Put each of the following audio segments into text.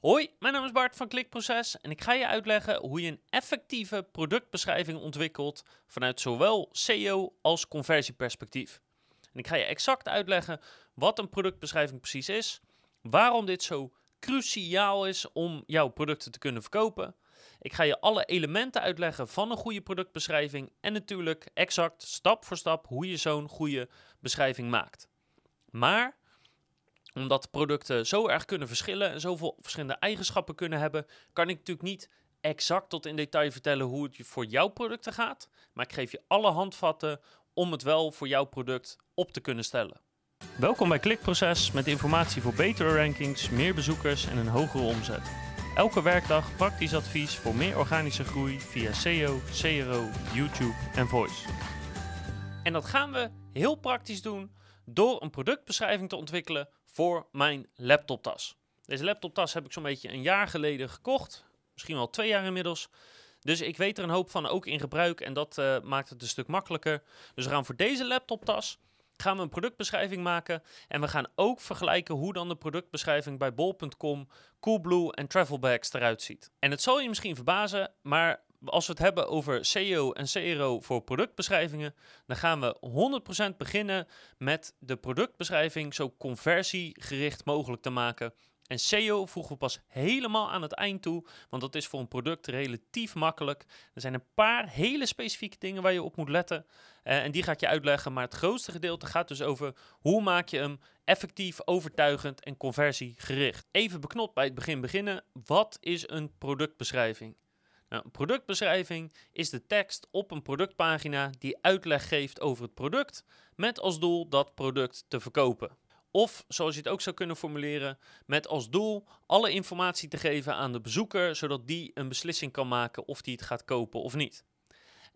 Hoi, mijn naam is Bart van Klikproces en ik ga je uitleggen hoe je een effectieve productbeschrijving ontwikkelt vanuit zowel SEO als conversieperspectief. En ik ga je exact uitleggen wat een productbeschrijving precies is, waarom dit zo cruciaal is om jouw producten te kunnen verkopen. Ik ga je alle elementen uitleggen van een goede productbeschrijving en natuurlijk exact stap voor stap hoe je zo'n goede beschrijving maakt. Maar omdat producten zo erg kunnen verschillen en zoveel verschillende eigenschappen kunnen hebben, kan ik natuurlijk niet exact tot in detail vertellen hoe het voor jouw producten gaat. Maar ik geef je alle handvatten om het wel voor jouw product op te kunnen stellen. Welkom bij Klikproces met informatie voor betere rankings, meer bezoekers en een hogere omzet. Elke werkdag praktisch advies voor meer organische groei via SEO, CRO, YouTube en Voice. En dat gaan we heel praktisch doen door een productbeschrijving te ontwikkelen voor mijn laptoptas. Deze laptoptas heb ik zo'n beetje een jaar geleden gekocht, misschien wel twee jaar inmiddels. Dus ik weet er een hoop van ook in gebruik en dat uh, maakt het een stuk makkelijker. Dus we gaan voor deze laptoptas gaan we een productbeschrijving maken en we gaan ook vergelijken hoe dan de productbeschrijving bij bol.com, Coolblue en Travelbags eruit ziet. En het zal je misschien verbazen, maar als we het hebben over SEO en CRO voor productbeschrijvingen, dan gaan we 100% beginnen met de productbeschrijving zo conversiegericht mogelijk te maken. En SEO voegen we pas helemaal aan het eind toe, want dat is voor een product relatief makkelijk. Er zijn een paar hele specifieke dingen waar je op moet letten uh, en die ga ik je uitleggen. Maar het grootste gedeelte gaat dus over hoe maak je hem effectief, overtuigend en conversiegericht. Even beknopt bij het begin beginnen. Wat is een productbeschrijving? Een productbeschrijving is de tekst op een productpagina die uitleg geeft over het product, met als doel dat product te verkopen. Of, zoals je het ook zou kunnen formuleren, met als doel alle informatie te geven aan de bezoeker, zodat die een beslissing kan maken of die het gaat kopen of niet.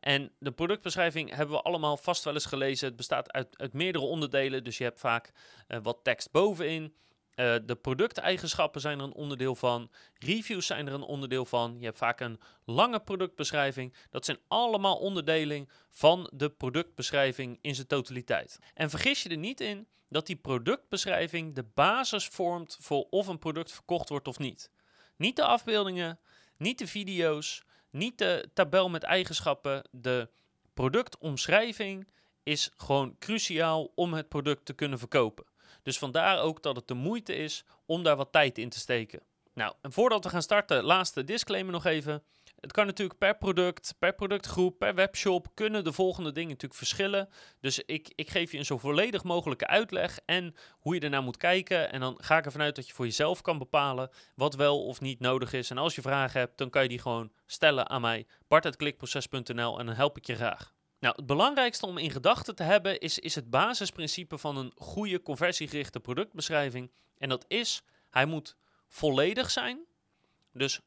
En de productbeschrijving hebben we allemaal vast wel eens gelezen. Het bestaat uit, uit meerdere onderdelen, dus je hebt vaak uh, wat tekst bovenin. Uh, de producteigenschappen zijn er een onderdeel van. Reviews zijn er een onderdeel van. Je hebt vaak een lange productbeschrijving. Dat zijn allemaal onderdelen van de productbeschrijving in zijn totaliteit. En vergis je er niet in dat die productbeschrijving de basis vormt voor of een product verkocht wordt of niet. Niet de afbeeldingen, niet de video's, niet de tabel met eigenschappen. De productomschrijving is gewoon cruciaal om het product te kunnen verkopen. Dus vandaar ook dat het de moeite is om daar wat tijd in te steken. Nou, en voordat we gaan starten, laatste disclaimer nog even. Het kan natuurlijk per product, per productgroep, per webshop kunnen de volgende dingen natuurlijk verschillen. Dus ik, ik geef je een zo volledig mogelijke uitleg en hoe je ernaar moet kijken. En dan ga ik ervan uit dat je voor jezelf kan bepalen wat wel of niet nodig is. En als je vragen hebt, dan kan je die gewoon stellen aan mij, bart.klikproces.nl en dan help ik je graag. Nou, het belangrijkste om in gedachten te hebben is, is het basisprincipe van een goede conversiegerichte productbeschrijving. En dat is, hij moet volledig zijn. Dus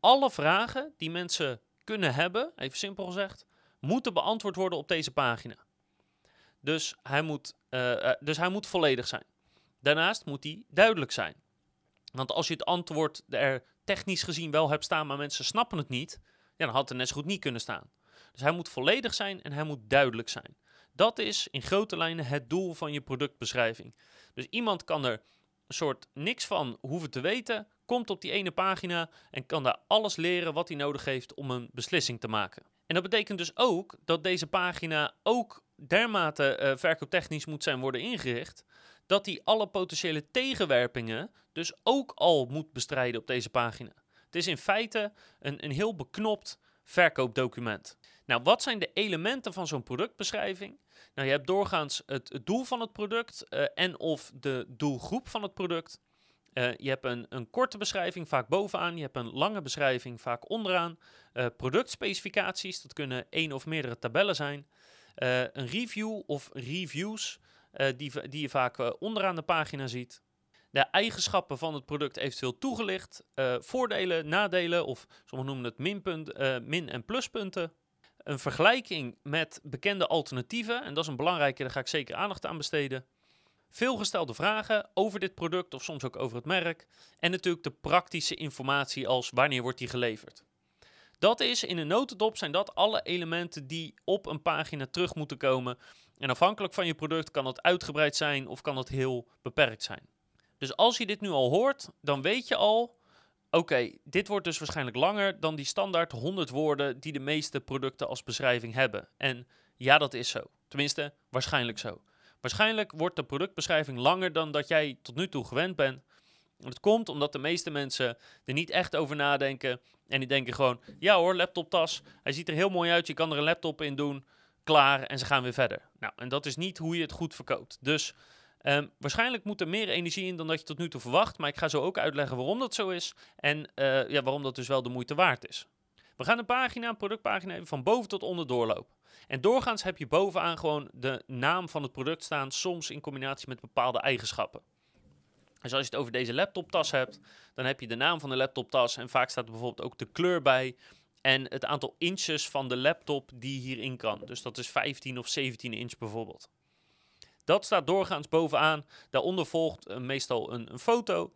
alle vragen die mensen kunnen hebben, even simpel gezegd, moeten beantwoord worden op deze pagina. Dus hij moet, uh, dus hij moet volledig zijn. Daarnaast moet hij duidelijk zijn. Want als je het antwoord er technisch gezien wel hebt staan, maar mensen snappen het niet, ja, dan had het net zo goed niet kunnen staan. Dus hij moet volledig zijn en hij moet duidelijk zijn. Dat is in grote lijnen het doel van je productbeschrijving. Dus iemand kan er een soort niks van hoeven te weten, komt op die ene pagina en kan daar alles leren wat hij nodig heeft om een beslissing te maken. En dat betekent dus ook dat deze pagina ook dermate uh, verkooptechnisch moet zijn worden ingericht, dat hij alle potentiële tegenwerpingen dus ook al moet bestrijden op deze pagina. Het is in feite een, een heel beknopt verkoopdocument. Nou, wat zijn de elementen van zo'n productbeschrijving? Nou, je hebt doorgaans het, doel van het product uh, en of de doelgroep van het product. Uh, je hebt een, een, korte beschrijving, vaak bovenaan. Je hebt een lange beschrijving, vaak onderaan. Uh, productspecificaties, dat kunnen één of meerdere tabellen zijn. een review of reviews, die, die je vaak onderaan de pagina ziet de eigenschappen van het product eventueel toegelicht, voordelen, nadelen of sommigen noemen het minpunt, min- en pluspunten. Een vergelijking met bekende alternatieven, en dat is een belangrijke, daar ga ik zeker aandacht aan besteden. Veel gestelde vragen over dit product of soms ook over het merk. En natuurlijk de praktische informatie als wanneer wordt die geleverd. Dat is in een notendop zijn dat alle elementen die op een pagina terug moeten komen. En afhankelijk van je product kan dat uitgebreid zijn of kan dat heel beperkt zijn. Dus als je dit nu al hoort, dan weet je al oké, dit wordt dus waarschijnlijk langer dan die standaard 100 woorden die de meeste producten als beschrijving hebben. En ja, dat is zo. Tenminste, waarschijnlijk zo. Waarschijnlijk wordt de productbeschrijving langer dan dat jij tot nu toe gewend bent. Het komt omdat de meeste mensen er niet echt over nadenken. En die denken gewoon, ja hoor, laptoptas. Hij ziet er heel mooi uit, je kan er een laptop in doen. Klaar, en ze gaan weer verder. Nou, en dat is niet hoe je het goed verkoopt. Dus um, waarschijnlijk moet er meer energie in dan dat je tot nu toe verwacht. Maar ik ga zo ook uitleggen waarom dat zo is. En uh, ja, waarom dat dus wel de moeite waard is. We gaan een pagina, productpagina even van boven tot onder doorlopen. En doorgaans heb je bovenaan gewoon de naam van het product staan, soms in combinatie met bepaalde eigenschappen. Dus als je het over deze laptoptas hebt, dan heb je de naam van de laptoptas en vaak staat er bijvoorbeeld ook de kleur bij en het aantal inches van de laptop die hierin kan. Dus dat is 15 of 17 inch bijvoorbeeld. Dat staat doorgaans bovenaan. Daaronder volgt uh, meestal een, een, foto.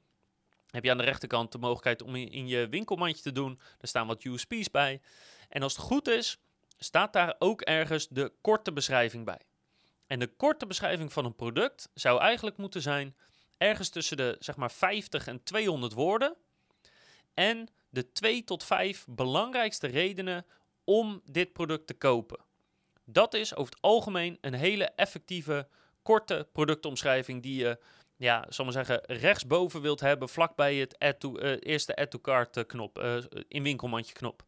Heb je aan de rechterkant de mogelijkheid om in, in je winkelmandje te doen. Er staan wat USP's bij. En als het goed is, staat daar ook ergens de korte beschrijving bij. En de korte beschrijving van een product zou eigenlijk moeten zijn ergens tussen de zeg maar 50 en 200 woorden. En de 2 tot 5 belangrijkste redenen om dit product te kopen. Dat is over het algemeen een hele effectieve, korte productomschrijving die je, ja, zal maar zeggen, rechtsboven wilt hebben, vlakbij het add to, uh, eerste add to cart uh, knop, uh, in winkelmandje knop.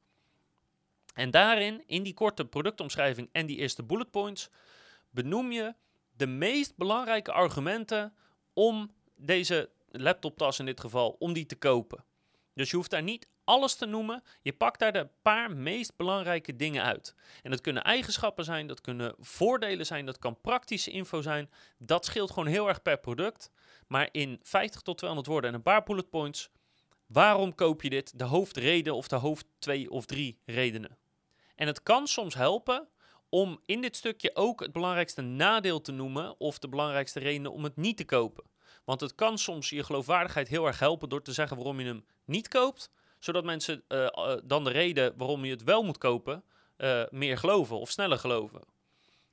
En daarin, in die korte productomschrijving en die eerste bullet points, benoem je de meest belangrijke argumenten om deze laptoptas in dit geval, om die te kopen. Dus je hoeft daar niet alles te noemen. Je pakt daar de paar meest belangrijke dingen uit. En dat kunnen eigenschappen zijn, dat kunnen voordelen zijn, dat kan praktische info zijn. Dat scheelt gewoon heel erg per product. Maar in 50 tot 200 woorden en een paar bullet points. Waarom koop je dit? De hoofdreden of de hoofd twee of drie redenen. En het kan soms helpen om in dit stukje ook het belangrijkste nadeel te noemen of de belangrijkste redenen om het niet te kopen. Want het kan soms je geloofwaardigheid heel erg helpen door te zeggen waarom je hem niet koopt, zodat mensen uh, uh, dan de reden waarom je het wel moet kopen uh, meer geloven of sneller geloven.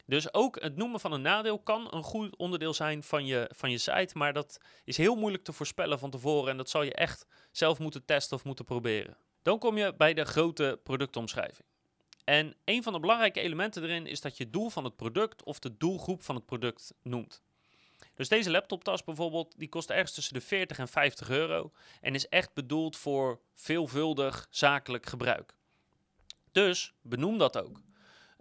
Dus ook het noemen van een nadeel kan een goed onderdeel zijn van je, van je site, maar dat is heel moeilijk te voorspellen van tevoren en dat zal je echt zelf moeten testen of moeten proberen. Dan kom je bij de grote productomschrijving. En een van de belangrijke elementen erin is dat je het doel van het product of de doelgroep van het product noemt. Dus deze laptoptas bijvoorbeeld, die kost ergens tussen de 40 en 50 euro en is echt bedoeld voor veelvuldig zakelijk gebruik. Dus benoem dat ook.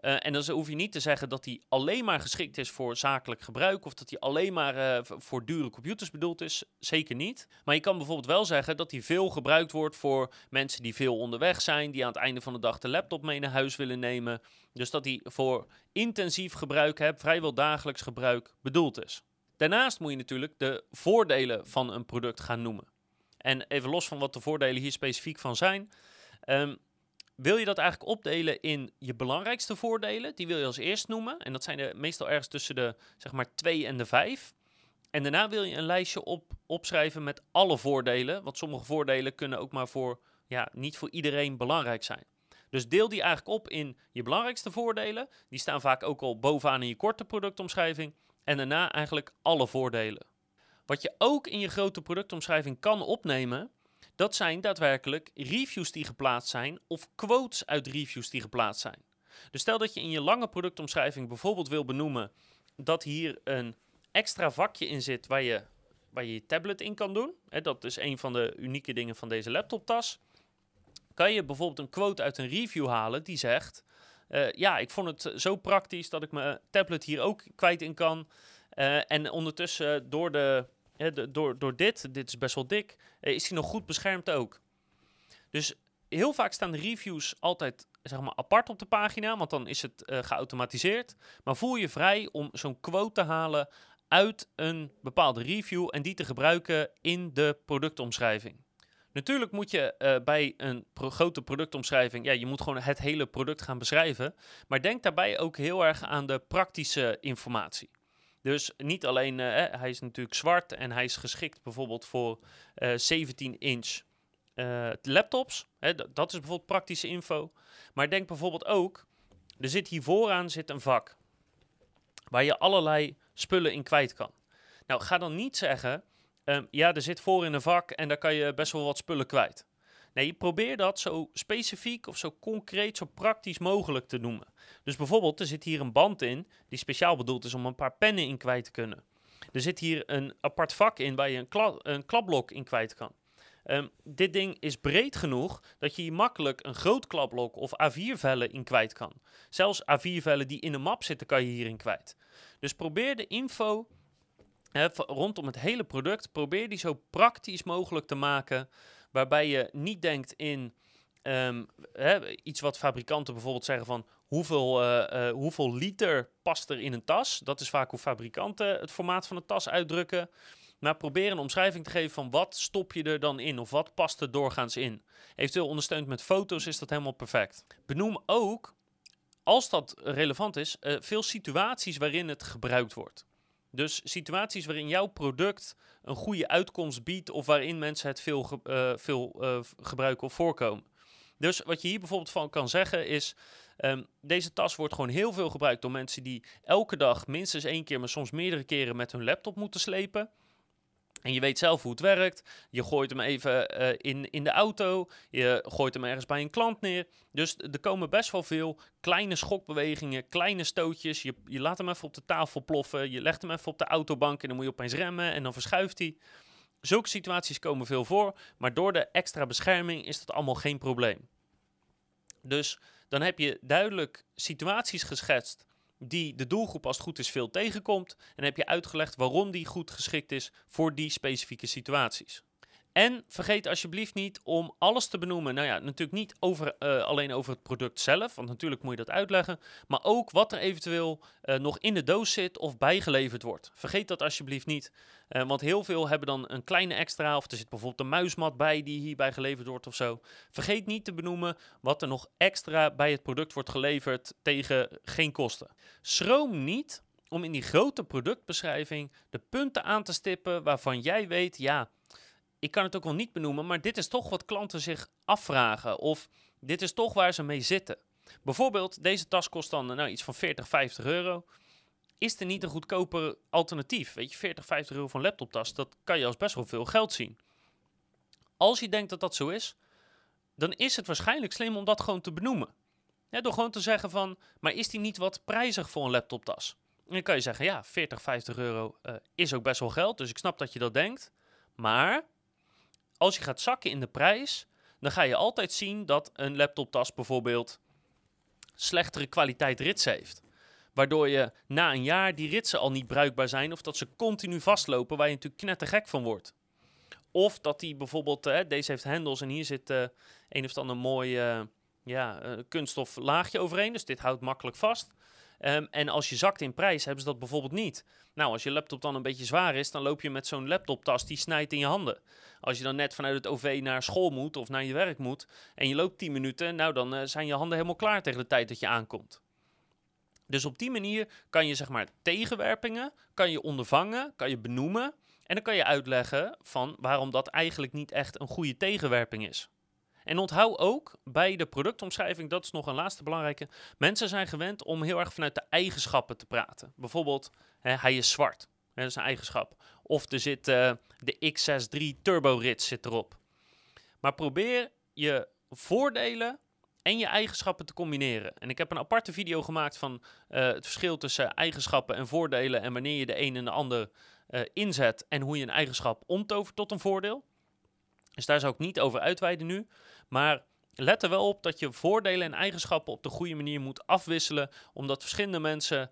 Uh, en dan hoef je niet te zeggen dat die alleen maar geschikt is voor zakelijk gebruik of dat die alleen maar uh, voor dure computers bedoeld is. Zeker niet. Maar je kan bijvoorbeeld wel zeggen dat die veel gebruikt wordt voor mensen die veel onderweg zijn, die aan het einde van de dag de laptop mee naar huis willen nemen. Dus dat die voor intensief gebruik, hè, vrijwel dagelijks gebruik, bedoeld is. Daarnaast moet je natuurlijk de voordelen van een product gaan noemen. En even los van wat de voordelen hier specifiek van zijn. Um, wil je dat eigenlijk opdelen in je belangrijkste voordelen? Die wil je als eerst noemen. En dat zijn er meestal ergens tussen de zeg maar 2 en de 5. En daarna wil je een lijstje op, opschrijven met alle voordelen. Want sommige voordelen kunnen ook maar voor, ja, niet voor iedereen belangrijk zijn. Dus deel die eigenlijk op in je belangrijkste voordelen. Die staan vaak ook al bovenaan in je korte productomschrijving. En daarna eigenlijk alle voordelen. Wat je ook in je grote productomschrijving kan opnemen, dat zijn daadwerkelijk reviews die geplaatst zijn of quotes uit reviews die geplaatst zijn. Dus stel dat je in je lange productomschrijving bijvoorbeeld wil benoemen dat hier een extra vakje in zit waar je waar je, je tablet in kan doen. Hè, dat is een van de unieke dingen van deze laptoptas. Kan je bijvoorbeeld een quote uit een review halen die zegt: uh, Ja, ik vond het zo praktisch dat ik mijn tablet hier ook kwijt in kan. Uh, en ondertussen door de door, door dit, dit is best wel dik, eh, is hij nog goed beschermd ook. Dus heel vaak staan de reviews altijd zeg maar, apart op de pagina, want dan is het geautomatiseerd. Maar voel je vrij om zo'n quote te halen uit een bepaalde review en die te gebruiken in de productomschrijving. Natuurlijk moet je uh, bij een grote productomschrijving, ja, je moet gewoon het hele product gaan beschrijven. Maar denk daarbij ook heel erg aan de praktische informatie. Dus niet alleen, uh, hij is natuurlijk zwart en hij is geschikt bijvoorbeeld voor uh, 17 inch uh, laptops. Hè, dat is bijvoorbeeld praktische info. Maar denk bijvoorbeeld ook, er zit hier vooraan zit een vak waar je allerlei spullen in kwijt kan. Nou, ga dan niet zeggen, um, ja, er zit voor in een vak en daar kan je best wel wat spullen kwijt. Nee, probeer dat zo specifiek of zo concreet, zo praktisch mogelijk te noemen. Dus bijvoorbeeld, er zit hier een band in die speciaal bedoeld is om een paar pennen in kwijt te kunnen. Er zit hier een apart vak in waar je een, kla een klapblok in kwijt kan. Ehm, dit ding is breed genoeg dat je hier makkelijk een groot klapblok of A4-vellen in kwijt kan. Zelfs A4-vellen die in een map zitten, kan je hierin kwijt. Dus probeer de info rondom het hele product, probeer die zo praktisch mogelijk te maken. Waarbij je niet denkt in ehm, iets wat fabrikanten bijvoorbeeld zeggen van hoeveel, uh, hoeveel liter past er in een tas. Dat is vaak hoe fabrikanten het formaat van een tas uitdrukken. Maar probeer een omschrijving te geven van wat stop je er dan in of wat past er doorgaans in. Eventueel ondersteund met foto's is dat helemaal perfect. Benoem ook, als dat relevant is, uh, veel situaties waarin het gebruikt wordt. Dus situaties waarin jouw product een goede uitkomst biedt of waarin mensen het veel, uh, veel uh, gebruiken of voorkomen. Dus wat je hier bijvoorbeeld van kan zeggen is, um, deze tas wordt gewoon heel veel gebruikt door mensen die elke dag minstens één keer, maar soms meerdere keren met hun laptop moeten slepen. En je weet zelf hoe het werkt. Je gooit hem even uh, in, in de auto. Je gooit hem ergens bij een klant neer. Dus er komen best wel veel kleine schokbewegingen, kleine stootjes. Je, je laat hem even op de tafel ploffen. Je legt hem even op de autobank en dan moet je opeens remmen en dan verschuift hij. Zulke situaties komen veel voor, maar door de extra bescherming is dat allemaal geen probleem. Dus dan heb je duidelijk situaties geschetst die de doelgroep als het goed is veel tegenkomt. En heb je uitgelegd waarom die goed geschikt is voor die specifieke situaties. En vergeet alsjeblieft niet om alles te benoemen. Nou ja, natuurlijk niet over, uh, alleen over het product zelf, want natuurlijk moet je dat uitleggen. Maar ook wat er eventueel uh, nog in de doos zit of bijgeleverd wordt. Vergeet dat alsjeblieft niet. Uh, want heel veel hebben dan een kleine extra, of er zit bijvoorbeeld een muismat bij die hierbij geleverd wordt of zo. Vergeet niet te benoemen wat er nog extra bij het product wordt geleverd tegen geen kosten. Schroom niet om in die grote productbeschrijving de punten aan te stippen waarvan jij weet, ja ik kan het ook wel niet benoemen, maar dit is toch wat klanten zich afvragen. Of dit is toch waar ze mee zitten. Bijvoorbeeld, deze tas kost dan nou, iets van 40, 50 euro. Is er niet een goedkoper alternatief? Weet je, 40, 50 euro een laptoptas, dat kan je als best wel veel geld zien. Als je denkt dat dat zo is, dan is het waarschijnlijk slim om dat gewoon te benoemen. Door gewoon te zeggen van, maar is die niet wat prijzig voor een laptoptas? En dan kan je zeggen, ja, 40, 50 euro uh, is ook best wel geld, dus ik snap dat je dat denkt. Maar als je gaat zakken in de prijs, dan ga je altijd zien dat een laptoptas bijvoorbeeld slechtere kwaliteit rits heeft. Waardoor je na een jaar die ritsen al niet bruikbaar zijn of dat ze continu vastlopen waar je natuurlijk knettergek van wordt. Of dat die bijvoorbeeld, uh, deze heeft hendels en hier zit uh, een of ander mooi uh, ja, kunststof laagje overheen. Dus dit houdt makkelijk vast. Um, en als je zakt in prijs, hebben ze dat bijvoorbeeld niet. Nou, als je laptop dan een beetje zwaar is, dan loop je met zo'n laptoptas die snijdt in je handen. Als je dan net vanuit het OV naar school moet of naar je werk moet en je loopt 10 minuten, nou dan uh, zijn je handen helemaal klaar tegen de tijd dat je aankomt. Dus op die manier kan je zeg maar tegenwerpingen, kan je ondervangen, kan je benoemen en dan kan je uitleggen van waarom dat eigenlijk niet echt een goede tegenwerping is. En onthoud ook bij de productomschrijving, dat is nog een laatste belangrijke. Mensen zijn gewend om heel erg vanuit de eigenschappen te praten. Bijvoorbeeld, hè, hij is zwart. Hè, dat is een eigenschap. Of er zit uh, de X63 Turbo Rits zit erop. Maar probeer je voordelen en je eigenschappen te combineren. En ik heb een aparte video gemaakt van uh, het verschil tussen eigenschappen en voordelen en wanneer je de een en de ander uh, inzet en hoe je een eigenschap omtovert tot een voordeel. Dus daar zou ik niet over uitweiden nu. Maar let er wel op dat je voordelen en eigenschappen op de goede manier moet afwisselen. Omdat verschillende mensen,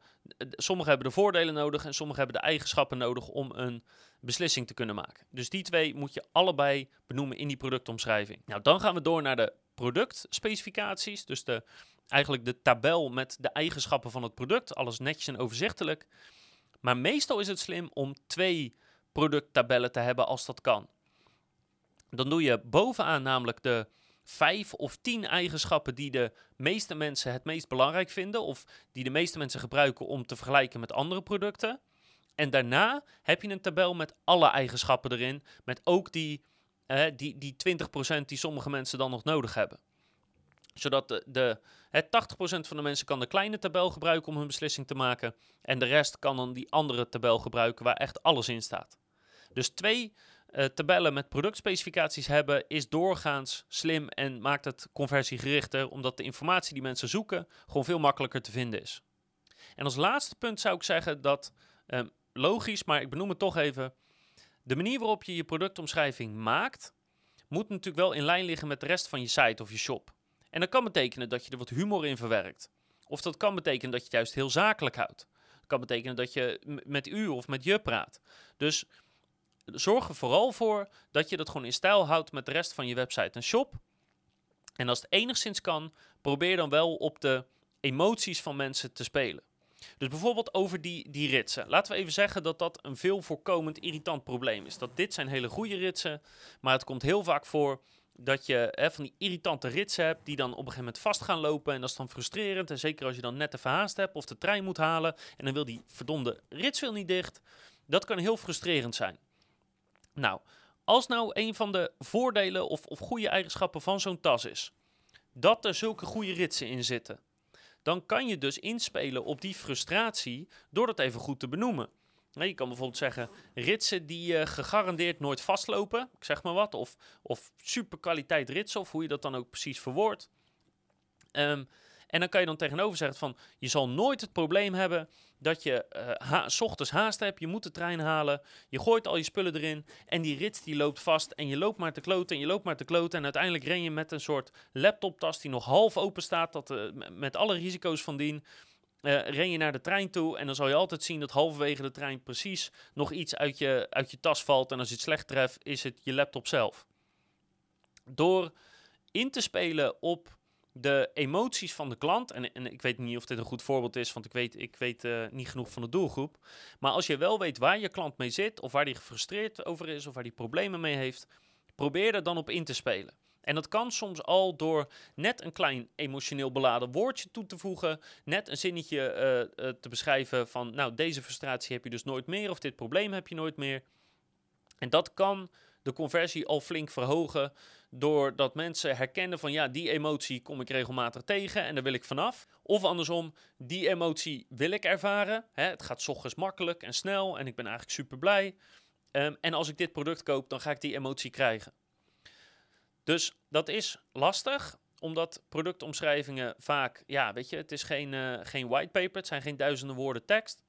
sommigen hebben de voordelen nodig en sommigen hebben de eigenschappen nodig om een beslissing te kunnen maken. Dus die twee moet je allebei benoemen in die productomschrijving. Nou, dan gaan we door naar de productspecificaties. Dus de, eigenlijk de tabel met de eigenschappen van het product. Alles netjes en overzichtelijk. Maar meestal is het slim om twee producttabellen te hebben als dat kan. Dan doe je bovenaan namelijk de vijf of tien eigenschappen die de meeste mensen het meest belangrijk vinden. Of die de meeste mensen gebruiken om te vergelijken met andere producten. En daarna heb je een tabel met alle eigenschappen erin. Met ook die, eh, die, die 20% die sommige mensen dan nog nodig hebben. Zodat de, de, 80% van de mensen kan de kleine tabel gebruiken om hun beslissing te maken. En de rest kan dan die andere tabel gebruiken waar echt alles in staat. Dus twee uh, tabellen met productspecificaties hebben, is doorgaans slim en maakt het conversiegerichter, omdat de informatie die mensen zoeken gewoon veel makkelijker te vinden is. En als laatste punt zou ik zeggen dat, um, logisch, maar ik benoem het toch even, de manier waarop je je productomschrijving maakt, moet natuurlijk wel in lijn liggen met de rest van je site of je shop. En dat kan betekenen dat je er wat humor in verwerkt. Of dat kan betekenen dat je het juist heel zakelijk houdt. Dat kan betekenen dat je met u of met je praat. Dus zorg er vooral voor dat je dat gewoon in stijl houdt met de rest van je website en shop. En als het enigszins kan, probeer dan wel op de emoties van mensen te spelen. Dus bijvoorbeeld over die, die ritsen. Laten we even zeggen dat dat een veel voorkomend irritant probleem is. Dat dit zijn hele goede ritsen, maar het komt heel vaak voor dat je hè, van die irritante ritsen hebt die dan op een gegeven moment vast gaan lopen. En dat is dan frustrerend. En zeker als je dan net te verhaast hebt of de trein moet halen en dan wil die verdomde rits wil niet dicht. Dat kan heel frustrerend zijn. Nou, als nou een van de voordelen of, of goede eigenschappen van zo'n tas is, dat er zulke goede ritsen in zitten, dan kan je dus inspelen op die frustratie door dat even goed te benoemen. Je kan bijvoorbeeld zeggen, ritsen die uh, gegarandeerd nooit vastlopen, ik zeg maar wat, of, of super kwaliteit ritsen, of hoe je dat dan ook precies verwoordt. Um, en dan kan je dan tegenover zeggen van, je zal nooit het probleem hebben dat je uh, ochtends haast hebt, je moet de trein halen, je gooit al je spullen erin en die rits die loopt vast en je loopt maar te kloten en je loopt maar te kloten en uiteindelijk ren je met een soort laptoptas die nog half open staat, dat, uh, met alle risico's van dien. Uh, ren je naar de trein toe en dan zal je altijd zien dat halverwege de trein precies nog iets uit je, uit je tas valt. En als je het slecht treft, is het je laptop zelf. Door in te spelen op de emoties van de klant. En, en ik weet niet of dit een goed voorbeeld is, want ik weet, ik weet uh, niet genoeg van de doelgroep. Maar als je wel weet waar je klant mee zit, of waar die gefrustreerd over is, of waar die problemen mee heeft, probeer er dan op in te spelen. En dat kan soms al door net een klein emotioneel beladen woordje toe te voegen, net een zinnetje uh, uh, te beschrijven van, nou, deze frustratie heb je dus nooit meer, of dit probleem heb je nooit meer. En dat kan de conversie al flink verhogen. Doordat mensen herkennen van ja, die emotie kom ik regelmatig tegen en daar wil ik vanaf. Of andersom, die emotie wil ik ervaren. Hè, het gaat ochtends makkelijk en snel en ik ben eigenlijk super blij. Um, en als ik dit product koop, dan ga ik die emotie krijgen. Dus dat is lastig, omdat productomschrijvingen vaak, ja, weet je, het is geen, uh, geen whitepaper, het zijn geen duizenden woorden tekst.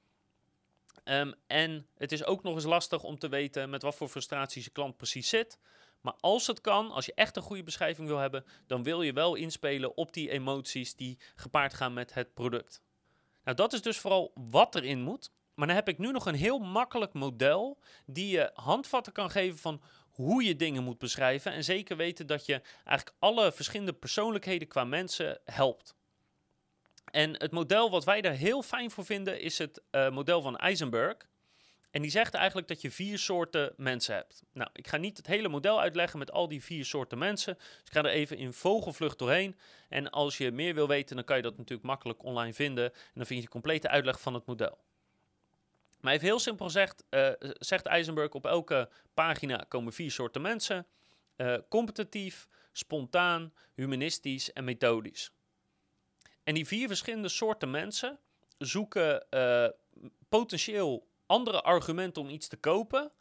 Um, en het is ook nog eens lastig om te weten met wat voor frustraties je klant precies zit. Maar als het kan, als je echt een goede beschrijving wil hebben, dan wil je wel inspelen op die emoties die gepaard gaan met het product. Nou, dat is dus vooral wat erin moet. Maar dan heb ik nu nog een heel makkelijk model die je handvatten kan geven van hoe je dingen moet beschrijven. En zeker weten dat je eigenlijk alle verschillende persoonlijkheden qua mensen helpt. En het model wat wij daar heel fijn voor vinden is het uh, model van Eisenberg. En die zegt eigenlijk dat je vier soorten mensen hebt. Nou, ik ga niet het hele model uitleggen met al die vier soorten mensen. Dus ik ga er even in vogelvlucht doorheen. En als je meer wil weten, dan kan je dat natuurlijk makkelijk online vinden. En dan vind je de complete uitleg van het model. Maar even heel simpel gezegd, uh, zegt Eisenberg, op elke pagina komen vier soorten mensen. Uh, competitief, spontaan, humanistisch en methodisch. En die vier verschillende soorten mensen zoeken uh, potentieel andere argumenten om iets te kopen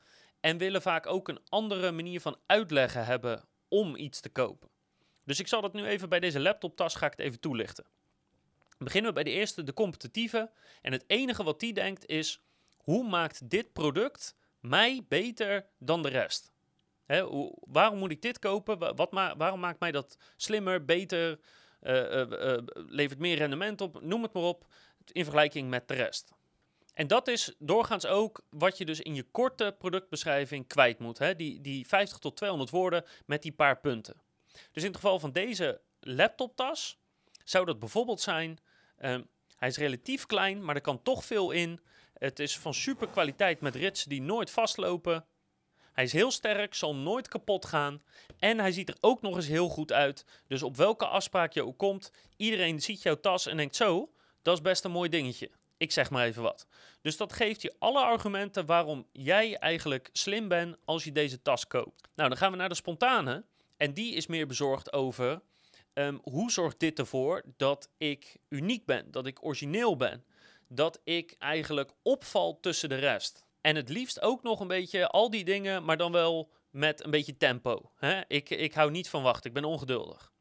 en willen vaak ook een andere manier van uitleggen hebben om iets te kopen. Dus ik zal dat nu even bij deze laptoptas ga ik het even toelichten. Beginnen we bij de eerste, de competitieve. En het enige wat die denkt is, hoe maakt dit product mij beter dan de rest? hoe, waarom moet ik dit kopen? Wat waarom maakt mij dat slimmer, beter, uh, uh, levert meer rendement op? Noem het maar op, in vergelijking met de rest. En dat is doorgaans ook wat je dus in je korte productbeschrijving kwijt moet. Hè? Die, die 50 tot 200 woorden met die paar punten. Dus in het geval van deze laptoptas zou dat bijvoorbeeld zijn... Um, hij is relatief klein, maar er kan toch veel in. Het is van super kwaliteit met ritsen die nooit vastlopen. Hij is heel sterk, zal nooit kapot gaan. En hij ziet er ook nog eens heel goed uit. Dus op welke afspraak je ook komt, iedereen ziet jouw tas en denkt zo, dat is best een mooi dingetje. Ik zeg maar even wat. Dus dat geeft je alle argumenten waarom jij eigenlijk slim bent als je deze tas koopt. Nou, dan gaan we naar de spontane. En die is meer bezorgd over um, hoe zorgt dit ervoor dat ik uniek ben, dat ik origineel ben, dat ik eigenlijk opval tussen de rest. En het liefst ook nog een beetje al die dingen, maar dan wel met een beetje tempo. Hè? Ik, ik hou niet van wachten, ik ben ongeduldig.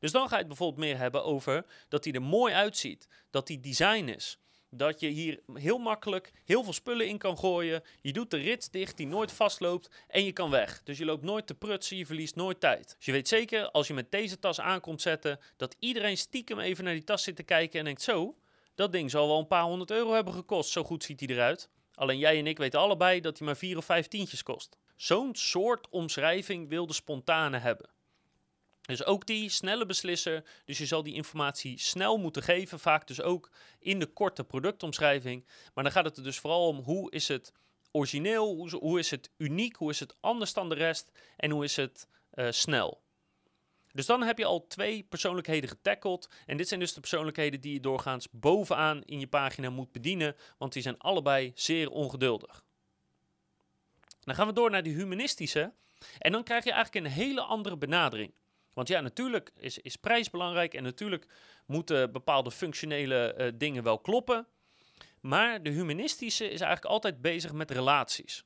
Dus dan ga je het bijvoorbeeld meer hebben over dat hij er mooi uitziet, dat hij design is. Dat je hier heel makkelijk heel veel spullen in kan gooien. Je doet de rits dicht die nooit vastloopt en je kan weg. Dus je loopt nooit te prutsen, je verliest nooit tijd. Dus je weet zeker als je met deze tas aankomt zetten, dat iedereen stiekem even naar die tas zit te kijken en denkt zo, dat ding zal wel een paar honderd euro hebben gekost. Zo goed ziet hij eruit. Alleen jij en ik weten allebei dat hij maar vier of vijf tientjes kost. Zo'n soort omschrijving wil de spontane hebben. Dus ook die snelle beslisser. Dus je zal die informatie snel moeten geven. Vaak dus ook in de korte productomschrijving. Maar dan gaat het er dus vooral om hoe is het origineel, hoe, hoe is het uniek, hoe is het anders dan de rest en hoe is het uh, snel. Dus dan heb je al twee persoonlijkheden getackled. En dit zijn dus de persoonlijkheden die je doorgaans bovenaan in je pagina moet bedienen, want die zijn allebei zeer ongeduldig. Dan gaan we door naar die humanistische. En dan krijg je eigenlijk een hele andere benadering. Want ja, natuurlijk is, is prijs belangrijk en natuurlijk moeten bepaalde functionele uh, dingen wel kloppen. Maar de humanistische is eigenlijk altijd bezig met relaties.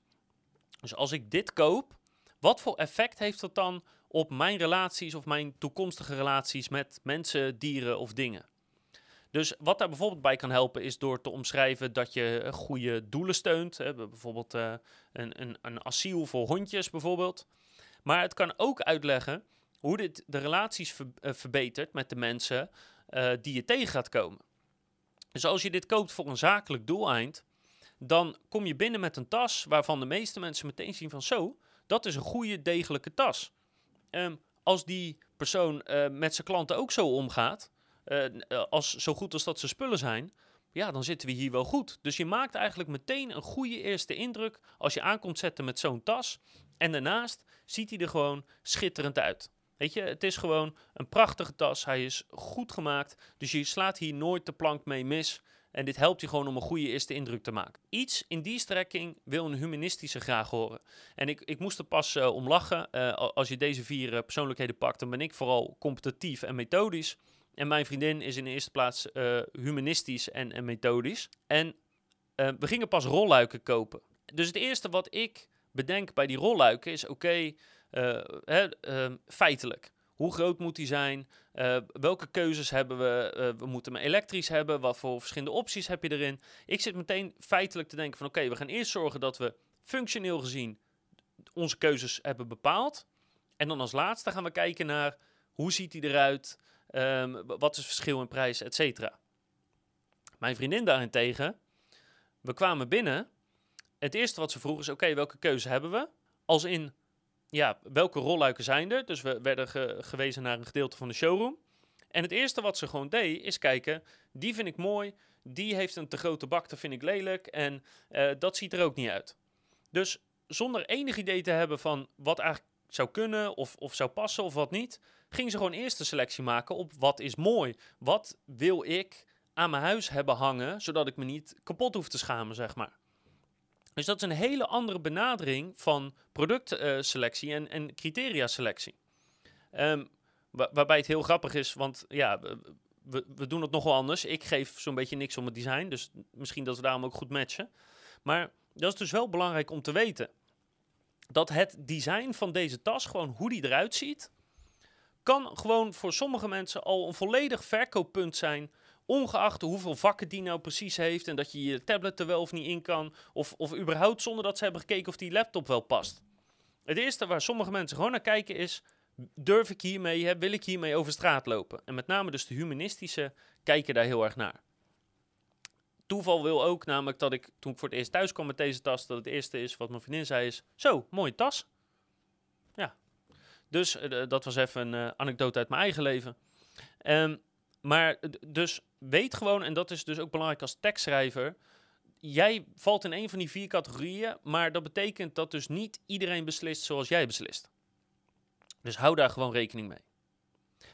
Dus als ik dit koop, wat voor effect heeft dat dan op mijn relaties of mijn toekomstige relaties met mensen, dieren of dingen? Dus wat daar bijvoorbeeld bij kan helpen is door te omschrijven dat je goede doelen steunt. Hè, bijvoorbeeld uh, een, een, een asiel voor hondjes bijvoorbeeld. Maar het kan ook uitleggen hoe dit de relaties eh, verbetert met de mensen uh, die je tegen gaat komen. Dus als je dit koopt voor een zakelijk doeleind, dan kom je binnen met een tas waarvan de meeste mensen meteen zien van zo, dat is een goede, degelijke tas. Um, als die persoon uh, met zijn klanten ook zo omgaat, als, zo goed als dat ze spullen zijn, ja, dan zitten we hier wel goed. Dus je maakt eigenlijk meteen een goede eerste indruk als je aankomt zetten met zo'n tas. En daarnaast ziet hij er gewoon schitterend uit. Weet je, het is gewoon een prachtige tas. Hij is goed gemaakt. Dus je slaat hier nooit de plank mee mis. En dit helpt je gewoon om een goede eerste indruk te maken. Iets in die strekking wil een humanistische graag horen. En ik, ik moest er pas uh, om lachen. Uh, als je deze vier uh, persoonlijkheden pakt, dan ben ik vooral competitief en methodisch. En mijn vriendin is in de eerste plaats humanistisch en, en, methodisch. En we gingen pas rolluiken kopen. Dus het eerste wat ik bedenk bij die rolluiken is: oké, hè, uh, feitelijk. Hoe groot moet die zijn? Uh, welke keuzes hebben we? Uh, we moeten hem elektrisch hebben. Wat voor verschillende opties heb je erin? Ik zit meteen feitelijk te denken van oké, we gaan eerst zorgen dat we functioneel gezien onze keuzes hebben bepaald. En dan als laatste gaan we kijken naar hoe ziet hij eruit? Um, wat is het verschil in prijs, et cetera. Mijn vriendin daarentegen, we kwamen binnen. Het eerste wat ze vroeg is oké, welke keuze hebben we? Als in ja, welke rolluiken zijn er? Dus we werden gewezen naar een gedeelte van de showroom. En het eerste wat ze gewoon deed, is kijken, die vind ik mooi, die heeft een te grote bak, dat vind ik lelijk en uh, dat ziet er ook niet uit. Dus zonder enig idee te hebben van wat eigenlijk zou kunnen of, of zou passen of wat niet, ging ze gewoon eerst een selectie maken op wat is mooi. Wat wil ik aan mijn huis hebben hangen, zodat ik me niet kapot hoef te schamen, zeg maar. Dus dat is een hele andere benadering van productselectie en, en criteria selectie. Um, waarbij het heel grappig is, want ja, we, we doen het nogal anders. Ik geef zo'n beetje niks om het design, dus misschien dat we daarom ook goed matchen. Maar dat is dus wel belangrijk om te weten. Dat het design van deze tas, gewoon hoe die eruit ziet, kan gewoon voor sommige mensen al een volledig verkooppunt zijn Ongeacht hoeveel vakken die nou precies heeft en dat je je tablet er wel of niet in kan. Of, of überhaupt zonder dat ze hebben gekeken of die laptop wel past. Het eerste waar sommige mensen gewoon naar kijken is, durf ik hiermee, hè, wil ik hiermee over straat lopen? En met name dus de humanistische kijken daar heel erg naar. Toeval wil ook namelijk dat ik, toen ik voor het eerst thuis kwam met deze tas, dat het eerste is wat mijn vriendin zei is, zo, mooie tas. Ja, dus uh, dat was even een uh, anekdote uit mijn eigen leven. Um, maar dus weet gewoon, en dat is dus ook belangrijk als tekstschrijver. Jij valt in een van die vier categorieën, maar dat betekent dat dus niet iedereen beslist zoals jij beslist. Dus hou daar gewoon rekening mee.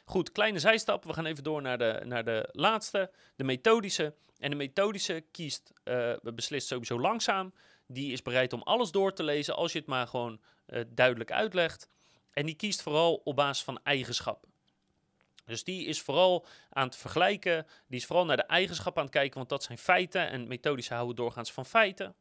Goed, kleine zijstap. We gaan even door naar de, naar de laatste, de methodische. En de methodische kiest, uh, beslist sowieso langzaam. Die is bereid om alles door te lezen als je het maar gewoon uh, duidelijk uitlegt. En die kiest vooral op basis van eigenschappen. Dus die is vooral aan het vergelijken. Die is vooral naar de eigenschappen aan het kijken, want dat zijn feiten. En methodische houden doorgaans van feiten.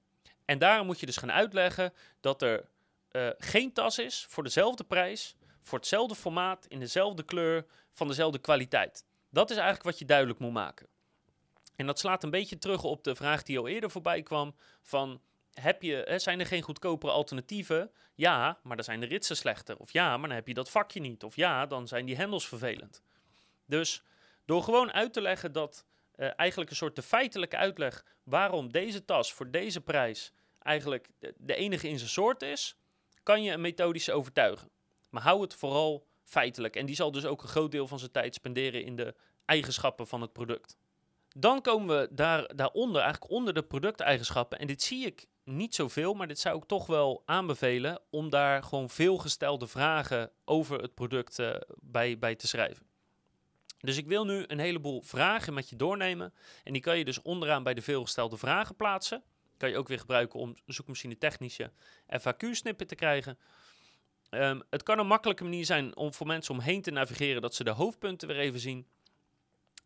En daarom moet je dus gaan uitleggen dat er uh, geen tas is voor dezelfde prijs, voor hetzelfde formaat, in dezelfde kleur, van dezelfde kwaliteit. Dat is eigenlijk wat je duidelijk moet maken. En dat slaat een beetje terug op de vraag die al eerder voorbij kwam: van heb je, hè, zijn er geen goedkopere alternatieven? Ja, maar dan zijn de ritsen slechter. Of ja, maar dan heb je dat vakje niet. Of ja, dan zijn die hendels vervelend. Dus door gewoon uit te leggen dat uh, eigenlijk een soort de feitelijke uitleg waarom deze tas voor deze prijs eigenlijk de enige in zijn soort is, kan je een methodische overtuigen. Maar hou het vooral feitelijk. En die zal dus ook een groot deel van zijn tijd spenderen in de eigenschappen van het product. Dan komen we daar, daaronder, eigenlijk onder de producteigenschappen. En dit zie ik niet zoveel, maar dit zou ik toch wel aanbevelen om daar gewoon veel gestelde vragen over het product uh, bij, bij te schrijven. Dus ik wil nu een heleboel vragen met je doornemen. En die kan je dus onderaan bij de veelgestelde vragen plaatsen. Kan je ook weer gebruiken om zoekmachine technische FAQ-snippen te krijgen. Um, het kan een makkelijke manier zijn om voor mensen omheen te navigeren dat ze de hoofdpunten weer even zien.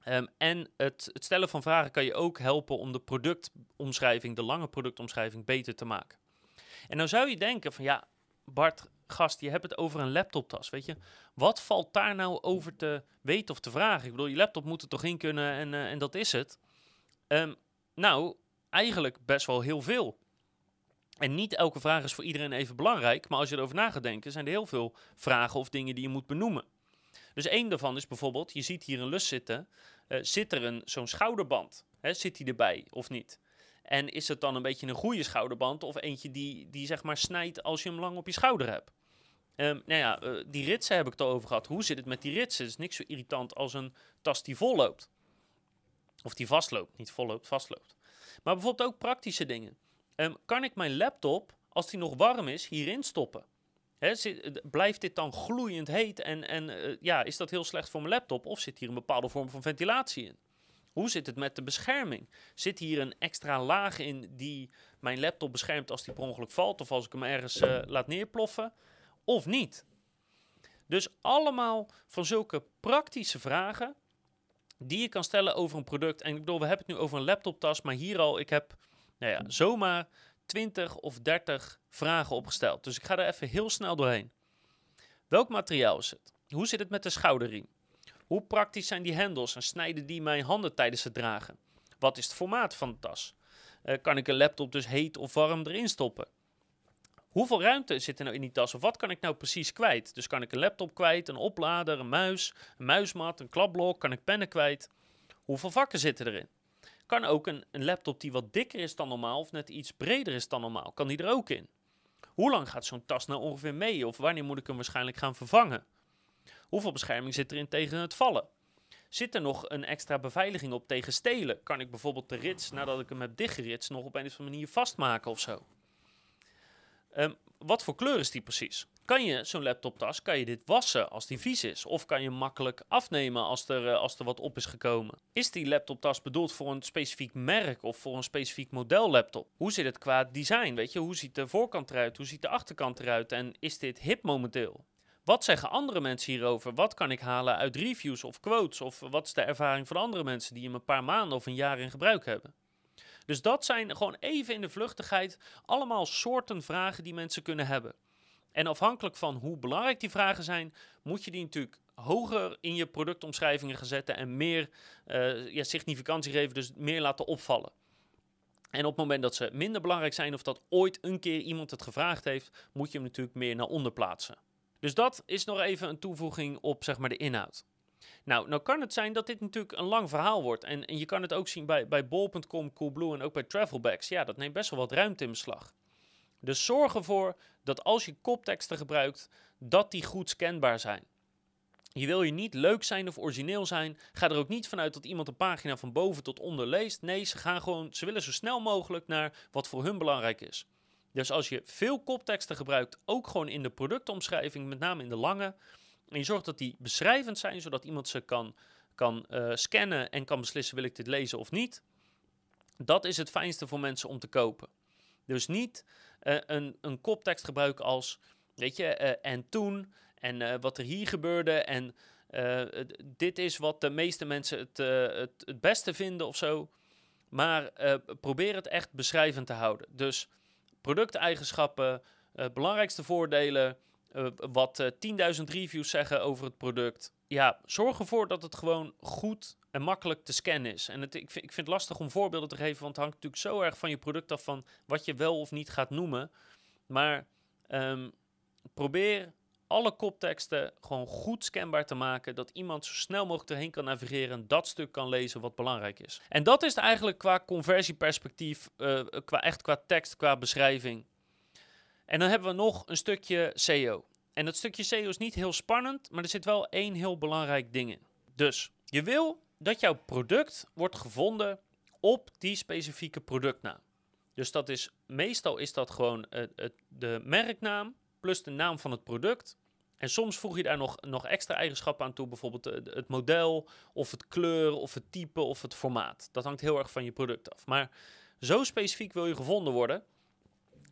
Um, en het, het, stellen van vragen kan je ook helpen om de productomschrijving, de lange productomschrijving, beter te maken. En dan zou je denken van ja, Bart, gast, je hebt het over een laptoptas, weet je. Wat valt daar nou over te weten of te vragen? Ik bedoel, je laptop moet er toch in kunnen en, uh, en dat is het. Um, nou, eigenlijk best wel heel veel. En niet elke vraag is voor iedereen even belangrijk, maar als je erover na gaat denken, zijn er heel veel vragen of dingen die je moet benoemen. Dus één daarvan is bijvoorbeeld, je ziet hier een lus zitten, uh, zit er een, zo'n schouderband? Hè, zit die erbij of niet? En is het dan een beetje een goede schouderband of eentje die, die zeg maar snijdt als je hem lang op je schouder hebt? Um, nou ja, uh, die ritsen heb ik het al over gehad. Hoe zit het met die ritsen? Het is niks zo irritant als een tas die vol loopt. Of die vastloopt. Niet vol loopt, vastloopt. Maar bijvoorbeeld ook praktische dingen. Um, kan ik mijn laptop, als die nog warm is, hierin stoppen? Zit, blijft dit dan gloeiend heet en, en uh, ja, is dat heel slecht voor mijn laptop? Of zit hier een bepaalde vorm van ventilatie in? Hoe zit het met de bescherming? Zit hier een extra laag in die mijn laptop beschermt als die per ongeluk valt of als ik hem ergens laat neerploffen? Of niet? Dus allemaal van zulke praktische vragen die je kan stellen over een product. En ik bedoel, we hebben het nu over een laptoptas, maar hier al, ik heb nou ja, zomaar 20 of 30 vragen opgesteld. Dus ik ga er even heel snel doorheen. Welk materiaal is het? Hoe zit het met de schouderriem? Hoe praktisch zijn die hendels en snijden die mijn handen tijdens het dragen? Wat is het formaat van de tas? Uh, kan ik een laptop dus heet of warm erin stoppen? Hoeveel ruimte zit er nou in die tas? Of wat kan ik nou precies kwijt? Dus kan ik een laptop kwijt, een oplader, een muis, een muismat, een klapblok, kan ik pennen kwijt? Hoeveel vakken zitten erin? Kan ook een, een laptop die wat dikker is dan normaal of net iets breder is dan normaal, kan die er ook in? Hoe lang gaat zo'n tas nou ongeveer mee? Of wanneer moet ik hem waarschijnlijk gaan vervangen? Hoeveel bescherming zit erin tegen het vallen? Zit er nog een extra beveiliging op tegen stelen? Kan ik bijvoorbeeld de rits, nadat ik hem heb dichtgeritst, nog op een of andere manier vastmaken of zo? Um, wat voor kleur is die precies? Kan je zo'n laptoptas, kan je dit wassen als die vies is? Of kan je makkelijk afnemen als er, uh, als er wat op is gekomen? Is die laptoptas bedoeld voor een specifiek merk of voor een specifiek model laptop? Hoe zit het qua design? Weet je, hoe ziet de voorkant eruit? Hoe ziet de achterkant eruit? En is dit hip momenteel? Wat zeggen andere mensen hierover? Wat kan ik halen uit reviews of quotes? Of wat is de ervaring van andere mensen die hem een paar maanden of een jaar in gebruik hebben? Dus dat zijn gewoon even in de vluchtigheid allemaal soorten vragen die mensen kunnen hebben. En afhankelijk van hoe belangrijk die vragen zijn, moet je die natuurlijk hoger in je productomschrijvingen gaan zetten en meer uh, ja, significantie geven, dus meer laten opvallen. En op het moment dat ze minder belangrijk zijn of dat ooit een keer iemand het gevraagd heeft, moet je hem natuurlijk meer naar onder plaatsen. Dus dat is nog even een toevoeging op zeg maar, de inhoud. Nou, nou kan het zijn dat dit natuurlijk een lang verhaal wordt. En, en je kan het ook zien bij, bij Bol.com, Coolblue en ook bij Travelbacks. Ja, dat neemt best wel wat ruimte in beslag. Dus zorg ervoor dat als je kopteksten gebruikt, dat die goed scanbaar zijn. Je wil je niet leuk zijn of origineel zijn. Ga er ook niet vanuit dat iemand een pagina van boven tot onder leest. Nee, ze gaan gewoon, ze willen zo snel mogelijk naar wat voor hun belangrijk is. Dus als je veel kopteksten gebruikt, ook gewoon in de productomschrijving, met name in de lange, en je zorgt dat die beschrijvend zijn, zodat iemand ze kan, kan uh, scannen en kan beslissen: wil ik dit lezen of niet. Dat is het fijnste voor mensen om te kopen. Dus niet uh, een, een koptekst gebruiken als, weet je, uh, en toen, en wat er hier gebeurde, en dit is wat de meeste mensen het, het, het beste vinden of zo. Maar probeer het echt beschrijvend te houden. Dus producteigenschappen, belangrijkste voordelen, uh, wat 10.000 reviews zeggen over het product. Ja, zorg ervoor dat het gewoon goed en makkelijk te scannen is. En het, ik, vind, ik vind het lastig om voorbeelden te geven, want het hangt natuurlijk zo erg van je product af van wat je wel of niet gaat noemen. Maar um, probeer alle kopteksten gewoon goed scanbaar te maken. Dat iemand zo snel mogelijk erheen kan navigeren en dat stuk kan lezen wat belangrijk is. En dat is eigenlijk qua conversieperspectief, uh, qua, echt qua tekst, qua beschrijving. En dan hebben we nog een stukje SEO. En dat stukje SEO is niet heel spannend, maar er zit wel één heel belangrijk ding in. Dus je wil dat jouw product wordt gevonden op die specifieke productnaam. Dus dat is meestal is dat gewoon uh, de merknaam plus de naam van het product. En soms voeg je daar nog, nog extra eigenschappen aan toe, bijvoorbeeld het model, of het kleur, of het type, of het formaat. Dat hangt heel erg van je product af. Maar zo specifiek wil je gevonden worden.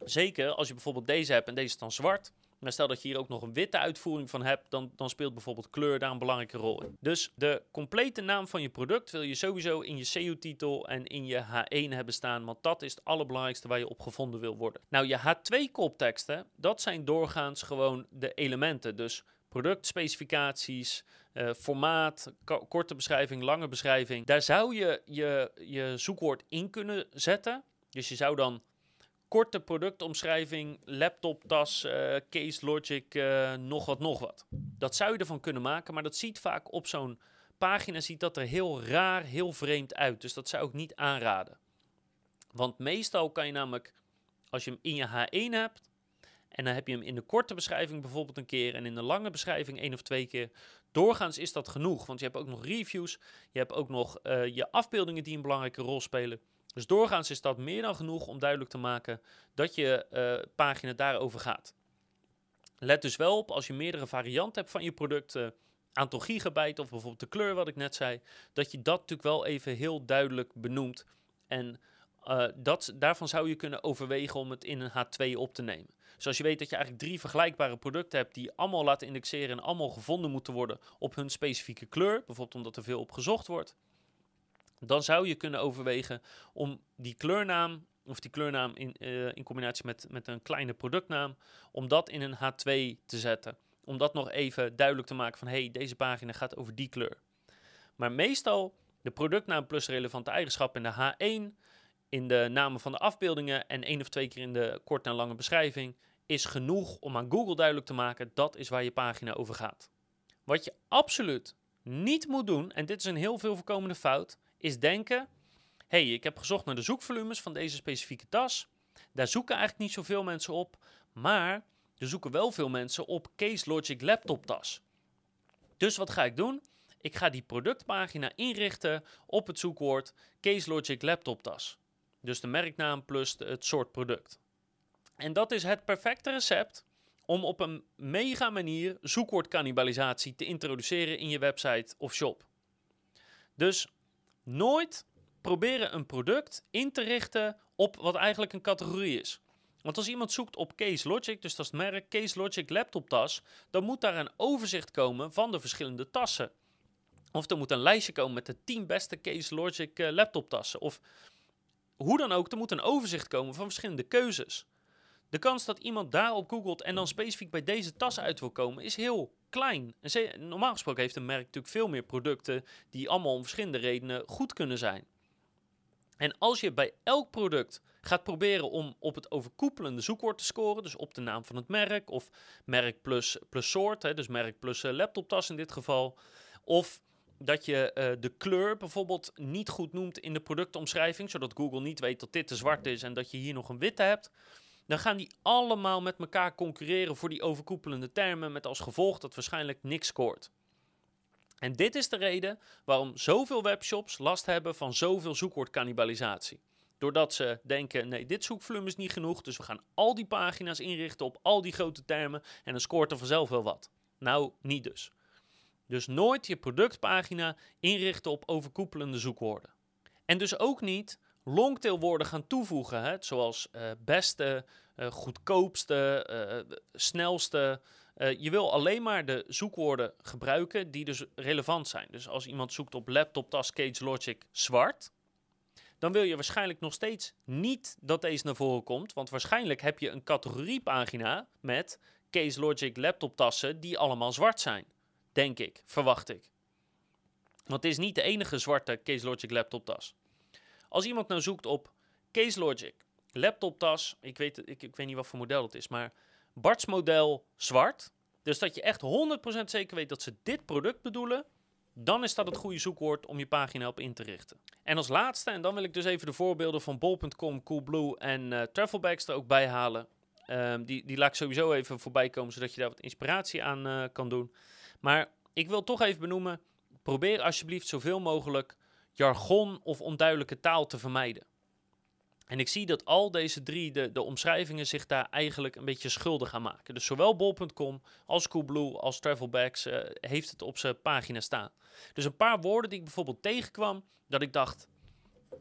Zeker als je bijvoorbeeld deze hebt en deze is dan zwart. Maar stel dat je hier ook nog een witte uitvoering van hebt, dan, dan speelt bijvoorbeeld kleur daar een belangrijke rol in. Dus de complete naam van je product wil je sowieso in je SEO-titel en in je H1 hebben staan, want dat is het allerbelangrijkste waar je op gevonden wil worden. Nou, je H2-kopteksten, dat zijn doorgaans gewoon de elementen. Dus productspecificaties, uh, formaat, korte beschrijving, lange beschrijving. Daar zou je, je je zoekwoord in kunnen zetten. Dus je zou dan korte productomschrijving, laptoptas, uh, case logic, uh, nog wat, nog wat. Dat zou je ervan kunnen maken, maar dat ziet vaak op zo'n pagina ziet dat er heel raar, heel vreemd uit. Dus dat zou ik niet aanraden. Want meestal kan je namelijk, als je hem in je H1 hebt, en dan heb je hem in de korte beschrijving bijvoorbeeld een keer en in de lange beschrijving één of twee keer. Doorgaans is dat genoeg, want je hebt ook nog reviews, je hebt ook nog uh, je afbeeldingen die een belangrijke rol spelen. Dus doorgaans is dat meer dan genoeg om duidelijk te maken dat je uh, pagina daarover gaat. Let dus wel op als je meerdere varianten hebt van je product, uh, aantal gigabyte of bijvoorbeeld de kleur wat ik net zei, dat je dat natuurlijk wel even heel duidelijk benoemt. En uh, dat, daarvan zou je kunnen overwegen om het in een H2 op te nemen. Dus als je weet dat je eigenlijk drie vergelijkbare producten hebt die allemaal laten indexeren en allemaal gevonden moeten worden op hun specifieke kleur, bijvoorbeeld omdat er veel op gezocht wordt, dan zou je kunnen overwegen om die kleurnaam, of die kleurnaam in, uh, in combinatie met, met een kleine productnaam, om dat in een H2 te zetten. Om dat nog even duidelijk te maken van, hey, deze pagina gaat over die kleur. Maar meestal de productnaam plus relevante eigenschappen in de H1, in de namen van de afbeeldingen en één of twee keer in de korte en lange beschrijving, is genoeg om aan Google duidelijk te maken dat is waar je pagina over gaat. Wat je absoluut niet moet doen, en dit is een heel veel voorkomende fout, is denken: hey, ik heb gezocht naar de zoekvolumes van deze specifieke tas. Daar zoeken eigenlijk niet zoveel mensen op, maar er zoeken wel veel mensen op Case Logic laptop tas. Dus wat ga ik doen? Ik ga die productpagina inrichten op het zoekwoord Case Logic laptop tas. Dus de merknaam plus het soort product. En dat is het perfecte recept om op een mega manier zoekwoordcannibalisatie te introduceren in je website of shop. Dus nooit proberen een product in te richten op wat eigenlijk een categorie is. Want als iemand zoekt op Case Logic, dus dat is het merk Case Logic laptoptas, dan moet daar een overzicht komen van de verschillende tassen. Of er moet een lijstje komen met de 10 beste Case Logic uh, laptoptassen. Of hoe dan ook, er moet een overzicht komen van verschillende keuzes. De kans dat iemand daarop googelt en dan specifiek bij deze tas uit wil komen, is heel klein. En normaal gesproken heeft een merk natuurlijk veel meer producten die allemaal om verschillende redenen goed kunnen zijn. En als je bij elk product gaat proberen om op het overkoepelende zoekwoord te scoren, dus op de naam van het merk of merk plus, plus soort, hè, dus merk plus uh, laptoptas in dit geval, of dat je uh, de kleur bijvoorbeeld niet goed noemt in de productomschrijving, zodat Google niet weet dat dit te zwart is en dat je hier nog een witte hebt dan gaan die allemaal met elkaar concurreren voor die overkoepelende termen, met als gevolg dat waarschijnlijk niks scoort. En dit is de reden waarom zoveel webshops last hebben van zoveel zoekwoordcannibalisatie. Doordat ze denken, nee, dit zoekvolume is niet genoeg, dus we gaan al die pagina's inrichten op al die grote termen en dan scoort er vanzelf wel wat. Nou, niet dus. Dus nooit je productpagina inrichten op overkoepelende zoekwoorden. En dus ook niet longtailwoorden gaan toevoegen, hè, zoals uh, beste, uh, goedkoopste, uh, snelste. je wil alleen maar de zoekwoorden gebruiken die dus relevant zijn. Dus als iemand zoekt op laptop, tas, Cage Logic zwart, dan wil je waarschijnlijk nog steeds niet dat deze naar voren komt. Want waarschijnlijk heb je een categoriepagina met Case Logic laptoptassen die allemaal zwart zijn. Denk ik, verwacht ik. Want het is niet de enige zwarte Case Logic laptoptas. Als iemand nou zoekt op Case Logic laptoptas, ik weet, ik, ik weet niet wat voor model het is, maar Bart's model zwart. Dus dat je echt 100% zeker weet dat ze dit product bedoelen, dan is dat het goede zoekwoord om je pagina op in te richten. En als laatste, en dan wil ik dus even de voorbeelden van bol.com, Coolblue en uh, Travelbags er ook bij halen. Um, die, die laat ik sowieso even voorbij komen, zodat je daar wat inspiratie aan uh, kan doen. Maar ik wil toch even benoemen, probeer alsjeblieft zoveel mogelijk jargon of onduidelijke taal te vermijden. En ik zie dat al deze drie, de, de omschrijvingen, zich daar eigenlijk een beetje schuldig aan maken. Dus zowel bol.com als Coolblue als Travelbags uh, heeft het op zijn pagina staan. Dus een paar woorden die ik bijvoorbeeld tegenkwam, dat ik dacht,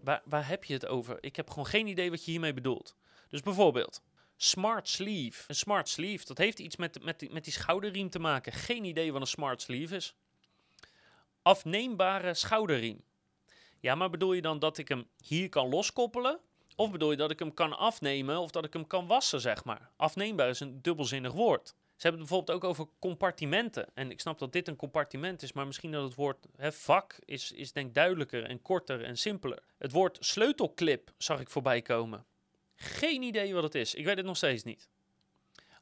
waar, waar heb je het over? Ik heb gewoon geen idee wat je hiermee bedoelt. Dus bijvoorbeeld, smart sleeve. Een smart sleeve, dat heeft iets met, met, die, met die schouderriem te maken. Geen idee wat een smart sleeve is. Afneembare schouderriem. Ja, maar bedoel je dan dat ik hem hier kan loskoppelen? Of bedoel je dat ik hem kan afnemen of dat ik hem kan wassen, zeg maar? Afneembaar is een dubbelzinnig woord. Ze hebben het bijvoorbeeld ook over compartimenten. En ik snap dat dit een compartiment is, maar misschien dat het woord hè, vak is, is denk duidelijker en korter en simpeler. Het woord sleutelclip zag ik voorbij komen. Geen idee wat het is. Ik weet het nog steeds niet.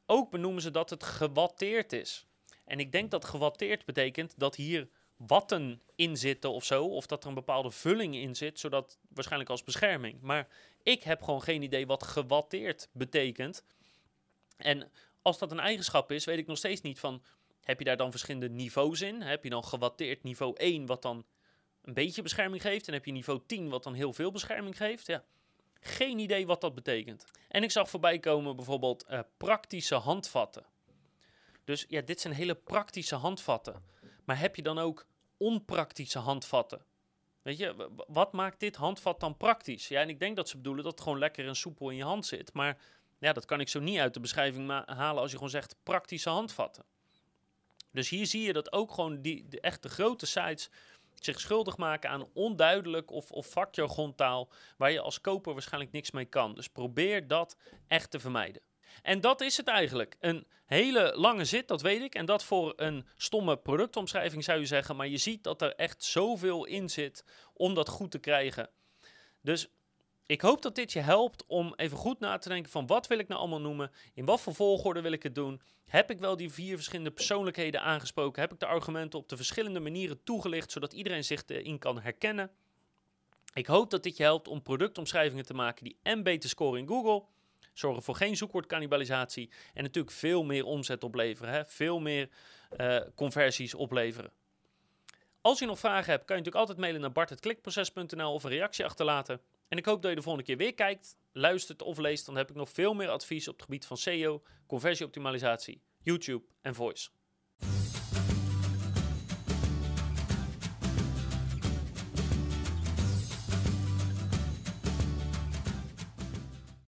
Ook benoemen ze dat het gewatteerd is. En ik denk dat gewatteerd betekent dat hier watten in zitten of zo. Of dat er een bepaalde vulling in zit, zodat waarschijnlijk als bescherming. Maar ik heb gewoon geen idee wat gewatteerd betekent. En als dat een eigenschap is, weet ik nog steeds niet van... Heb je daar dan verschillende niveaus in? Heb je dan gewatteerd niveau 1, wat dan een beetje bescherming geeft? En heb je niveau 10, wat dan heel veel bescherming geeft? Ja, geen idee wat dat betekent. En ik zag voorbij komen bijvoorbeeld uh, praktische handvatten. Dus ja, dit zijn hele praktische handvatten. Maar heb je dan ook onpraktische handvatten? Weet je, wat maakt dit handvat dan praktisch? Ja, en ik denk dat ze bedoelen dat het gewoon lekker en soepel in je hand zit. Maar ja, dat kan ik zo niet uit de beschrijving halen als je gewoon zegt praktische handvatten. Dus hier zie je dat ook gewoon die, de echte grote sites zich schuldig maken aan onduidelijk of, of vakjargontaal waar je als koper waarschijnlijk niks mee kan. Dus probeer dat echt te vermijden. En dat is het eigenlijk. Een hele lange zit, dat weet ik. En dat voor een stomme productomschrijving zou je zeggen. Maar je ziet dat er echt zoveel in zit om dat goed te krijgen. Dus ik hoop dat dit je helpt om even goed na te denken van wat wil ik nou allemaal noemen? In wat voor volgorde wil ik het doen? Heb ik wel die vier verschillende persoonlijkheden aangesproken? Heb ik de argumenten op de verschillende manieren toegelicht, zodat iedereen zich erin kan herkennen? Ik hoop dat dit je helpt om productomschrijvingen te maken die en beter scoren in Google, zorgen voor geen zoekwoordcannibalisatie en natuurlijk veel meer omzet opleveren, hè? veel meer uh, conversies opleveren. Als je nog vragen hebt, kan je natuurlijk altijd mailen naar bart.klikproces.nl of een reactie achterlaten. En ik hoop dat je de volgende keer weer kijkt, luistert of leest. Dan heb ik nog veel meer advies op het gebied van SEO, conversieoptimalisatie, YouTube en voice.